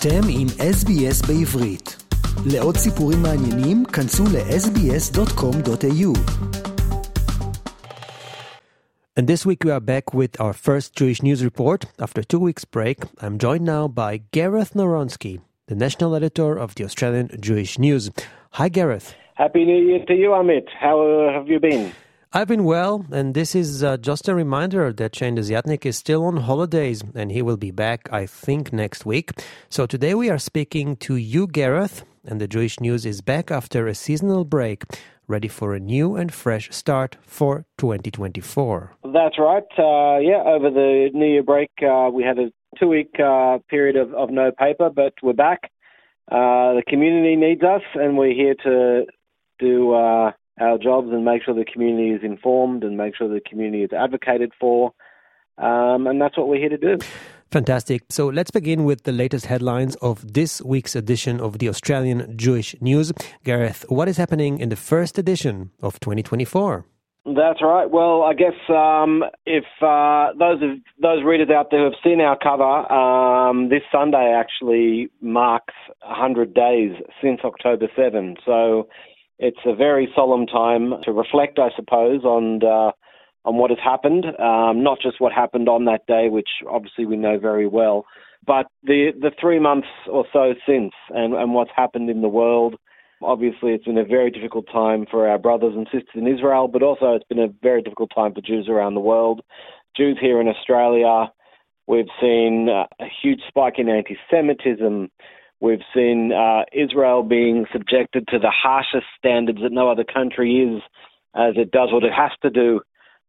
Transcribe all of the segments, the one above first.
אתם עם SBS בעברית. לעוד סיפורים מעניינים, כנסו ל-sbs.com.au. And this week we are back with our first Jewish news report. After two weeks break, I'm joined now by Gareth Narunsky, the national editor of the Australian Jewish News. Hi, Gareth. Happy New Year to you, Amit. How uh, have you been? I've been well, and this is uh, just a reminder that Shane Desiatnik is still on holidays, and he will be back, I think, next week. So today we are speaking to you, Gareth, and the Jewish News is back after a seasonal break, ready for a new and fresh start for 2024. That's right. Uh, yeah, over the New Year break, uh, we had a two-week uh, period of, of no paper, but we're back. Uh, the community needs us, and we're here to do uh, our jobs and make sure the community is informed and make sure the community is advocated for. Um, and that's what we're here to do. Fantastic. So let's begin with the latest headlines of this week's edition of the Australian Jewish News. Gareth, what is happening in the first edition of 2024? That's right. Well, I guess um, if uh, those of, those readers out there who have seen our cover, um, this Sunday actually marks 100 days since October 7. So it's a very solemn time to reflect, I suppose, on uh, on what has happened. Um, not just what happened on that day, which obviously we know very well, but the the three months or so since, and, and what's happened in the world. Obviously, it's been a very difficult time for our brothers and sisters in Israel, but also it's been a very difficult time for Jews around the world. Jews here in Australia, we've seen a huge spike in anti-Semitism. We've seen uh, Israel being subjected to the harshest standards that no other country is, as it does what it has to do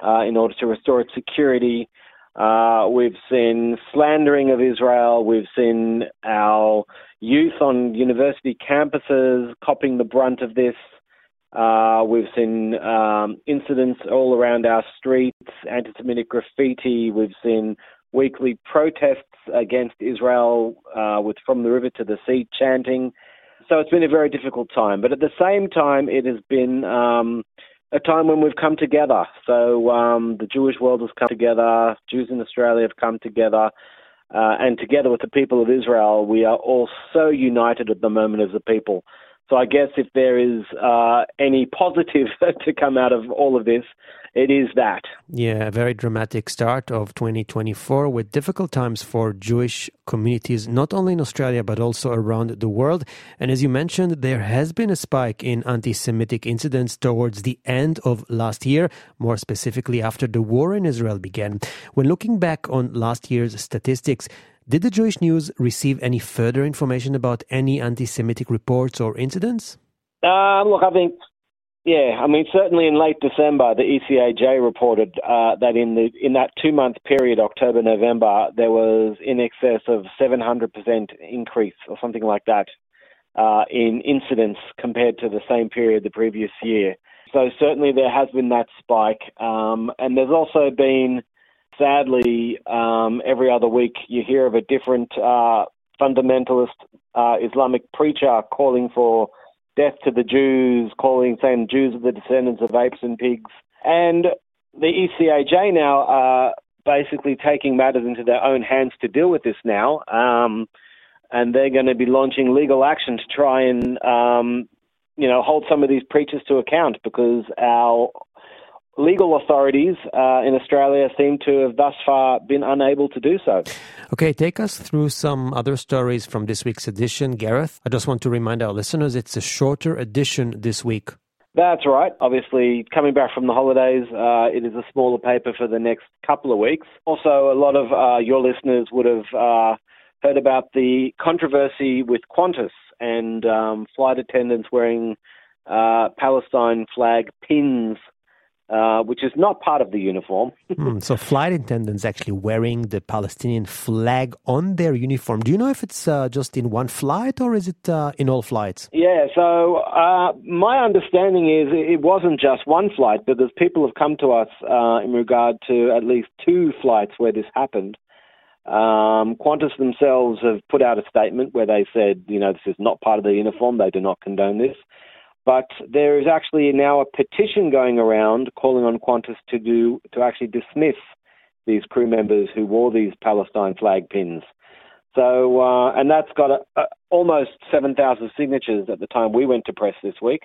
uh, in order to restore its security. Uh, we've seen slandering of Israel. We've seen our youth on university campuses copping the brunt of this. Uh, we've seen um, incidents all around our streets, anti Semitic graffiti. We've seen weekly protests against Israel uh, with From the River to the Sea chanting. So it's been a very difficult time. But at the same time, it has been um, a time when we've come together. So um, the Jewish world has come together, Jews in Australia have come together. Uh, and together with the people of Israel, we are all so united at the moment as a people. So I guess if there is uh, any positive to come out of all of this, it is that. Yeah, a very dramatic start of 2024 with difficult times for Jewish communities, not only in Australia, but also around the world. And as you mentioned, there has been a spike in anti Semitic incidents towards the end of last year, more specifically after the war in Israel began. When looking back on last year's statistics, did the Jewish News receive any further information about any anti Semitic reports or incidents? Uh, look, I think, yeah, I mean, certainly in late December, the ECAJ reported uh, that in the in that two month period, October November, there was in excess of 700% increase or something like that uh, in incidents compared to the same period the previous year. So certainly there has been that spike, um, and there's also been sadly, um, every other week you hear of a different uh, fundamentalist uh, Islamic preacher calling for death to the Jews, calling saying Jews are the descendants of apes and pigs, and the ECAJ now are basically taking matters into their own hands to deal with this now. Um, and they're going to be launching legal action to try and, um, you know, hold some of these preachers to account because our legal authorities uh, in Australia seem to have thus far been unable to do so. Okay, take us through some other stories from this week's edition, Gareth. I just want to remind our listeners it's a shorter edition this week. That's right. Obviously, coming back from the holidays, uh, it is a smaller paper for the next couple of weeks. Also, a lot of uh, your listeners would have uh, heard about the controversy with Qantas and um, flight attendants wearing uh, Palestine flag pins uh, which is not part of the uniform. mm, so, flight attendants actually wearing the Palestinian flag on their uniform. Do you know if it's uh, just in one flight or is it uh, in all flights? Yeah, so uh, my understanding is it wasn't just one flight, because people have come to us uh, in regard to at least two flights where this happened. Um, Qantas themselves have put out a statement where they said, you know, this is not part of the uniform. They do not condone this. But there is actually now a petition going around calling on Qantas to do to actually dismiss these crew members who wore these Palestine flag pins. So uh, and that's got a, a, almost 7,000 signatures at the time we went to press this week.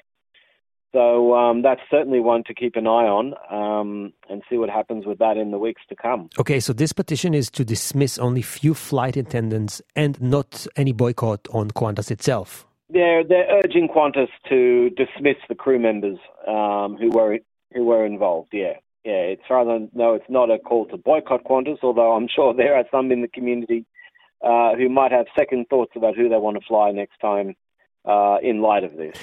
So um, that's certainly one to keep an eye on um, and see what happens with that in the weeks to come. Okay, so this petition is to dismiss only few flight attendants and not any boycott on Qantas itself. They're they're urging Qantas to dismiss the crew members um, who were who were involved. Yeah, yeah. It's rather no, it's not a call to boycott Qantas, although I'm sure there are some in the community uh, who might have second thoughts about who they want to fly next time uh, in light of this.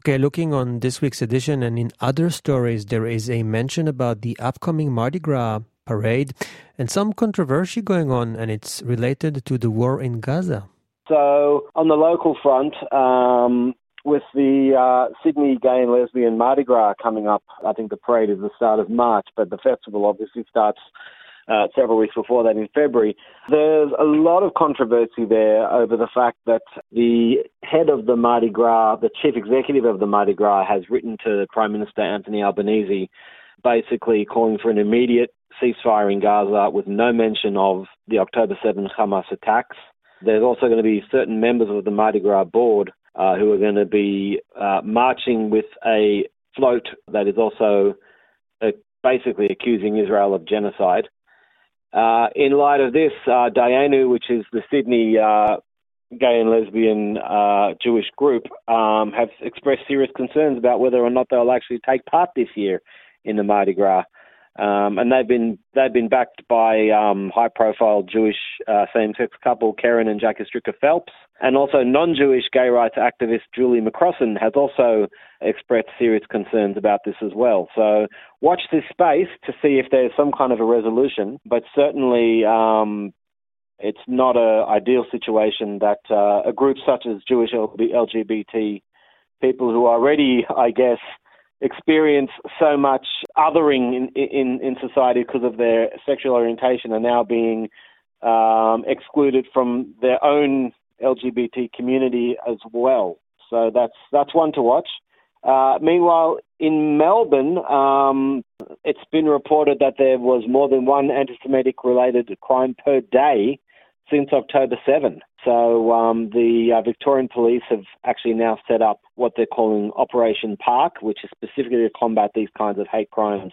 Okay, looking on this week's edition and in other stories, there is a mention about the upcoming Mardi Gras parade and some controversy going on, and it's related to the war in Gaza. So, on the local front, um, with the uh, Sydney Gay and Lesbian Mardi Gras coming up, I think the parade is the start of March, but the festival obviously starts uh, several weeks before that in February. There's a lot of controversy there over the fact that the head of the Mardi Gras, the chief executive of the Mardi Gras, has written to Prime Minister Anthony Albanese basically calling for an immediate ceasefire in Gaza with no mention of the October 7 Hamas attacks. There's also going to be certain members of the Mardi Gras board uh, who are going to be uh, marching with a float that is also uh, basically accusing Israel of genocide. Uh, in light of this, uh, Dayenu, which is the Sydney uh, gay and lesbian uh, Jewish group, um, have expressed serious concerns about whether or not they'll actually take part this year in the Mardi Gras. Um, and they've been they've been backed by um, high-profile Jewish uh, same-sex couple Karen and Jackie Stricker Phelps, and also non-Jewish gay rights activist Julie McCrossin has also expressed serious concerns about this as well. So watch this space to see if there's some kind of a resolution, but certainly. Um, it's not an ideal situation that uh, a group such as Jewish LGBT people who are already, I guess, experience so much othering in, in, in society because of their sexual orientation are now being um, excluded from their own LGBT community as well. So that's that's one to watch. Uh, meanwhile, in Melbourne, um, it's been reported that there was more than one anti-Semitic related crime per day since October 7. So um, the uh, Victorian police have actually now set up what they're calling Operation Park, which is specifically to combat these kinds of hate crimes.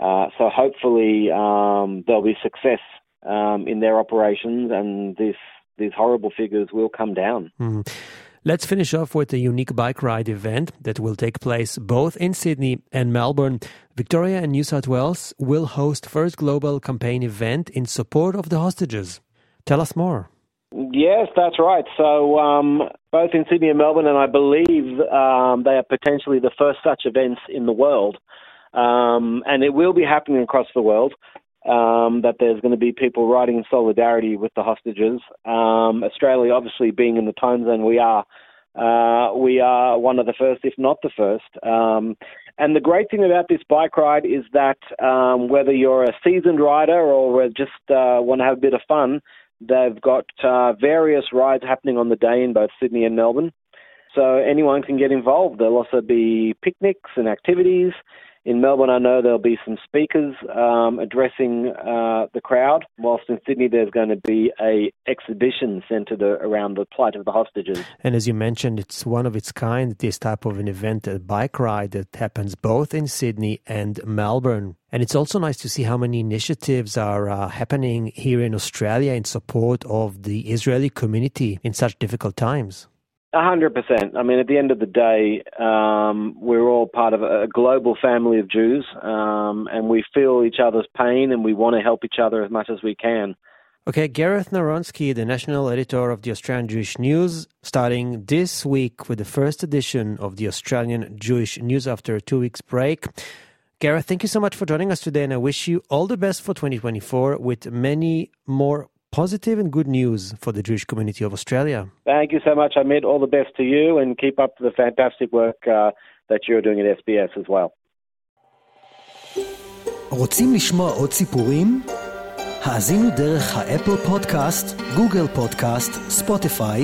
Uh, so hopefully um, there'll be success um, in their operations, and this these horrible figures will come down. Mm. Let's finish off with a unique bike ride event that will take place both in Sydney and Melbourne. Victoria and New South Wales will host first global campaign event in support of the hostages. Tell us more. Yes, that's right. So um, both in Sydney and Melbourne, and I believe um, they are potentially the first such events in the world. Um, and it will be happening across the world. Um, that there's going to be people riding in solidarity with the hostages. Um, Australia, obviously, being in the time zone we are, uh, we are one of the first, if not the first. Um, and the great thing about this bike ride is that um, whether you're a seasoned rider or just uh, want to have a bit of fun, They've got uh, various rides happening on the day in both Sydney and Melbourne. So anyone can get involved. There'll also be picnics and activities. In Melbourne, I know there'll be some speakers um, addressing uh, the crowd, whilst in Sydney there's going to be a exhibition centred around the plight of the hostages. And as you mentioned, it's one of its kind, this type of an event, a bike ride that happens both in Sydney and Melbourne. And it's also nice to see how many initiatives are uh, happening here in Australia in support of the Israeli community in such difficult times. A hundred percent. I mean, at the end of the day, um, we're all part of a global family of Jews, um, and we feel each other's pain, and we want to help each other as much as we can. Okay, Gareth Narunsky, the national editor of the Australian Jewish News, starting this week with the first edition of the Australian Jewish News after a two weeks break. Gareth, thank you so much for joining us today, and I wish you all the best for 2024 with many more positive and good news for the Jewish community of Australia. Thank you so much, Amit. All the best to you and keep up the fantastic work uh, that you're doing at SBS as well. רוצים לשמוע עוד סיפורים? האזינו דרך האפל פודקאסט, גוגל פודקאסט, ספוטיפיי,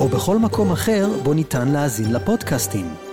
או בכל מקום אחר בו ניתן להאזין לפודקאסטים.